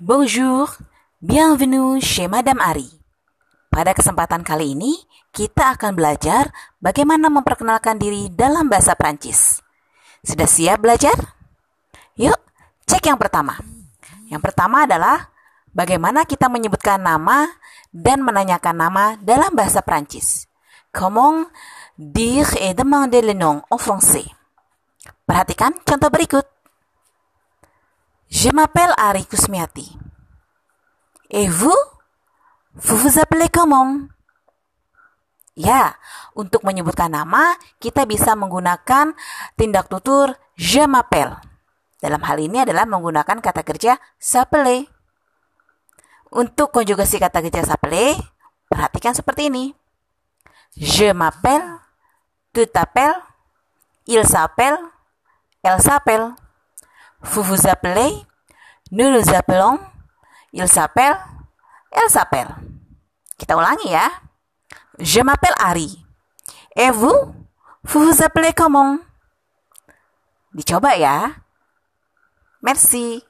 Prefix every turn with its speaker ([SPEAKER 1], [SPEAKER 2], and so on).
[SPEAKER 1] Bonjour, bienvenue chez Madame Ari. Pada kesempatan kali ini, kita akan belajar bagaimana memperkenalkan diri dalam bahasa Prancis. Sudah siap belajar? Yuk, cek yang pertama. Yang pertama adalah bagaimana kita menyebutkan nama dan menanyakan nama dalam bahasa Prancis. Comment dire et demander le nom en français. Perhatikan contoh berikut. Je m'appelle Ari Kusmiati. Et vous? Vous vous appelez comment? Ya, untuk menyebutkan nama, kita bisa menggunakan tindak tutur je m'appelle. Dalam hal ini adalah menggunakan kata kerja s'appeler. Untuk konjugasi kata kerja s'appeler, perhatikan seperti ini. Je m'appelle, tu t'appelles, il s'appelle, elle s'appelle. Vous vous appelez, nous appelons, il s'appelle, elle s'appelle. Kita ulangi ya. Je m'appelle Ari. Et vous, vous vous appelez comment? Dicoba ya. Merci.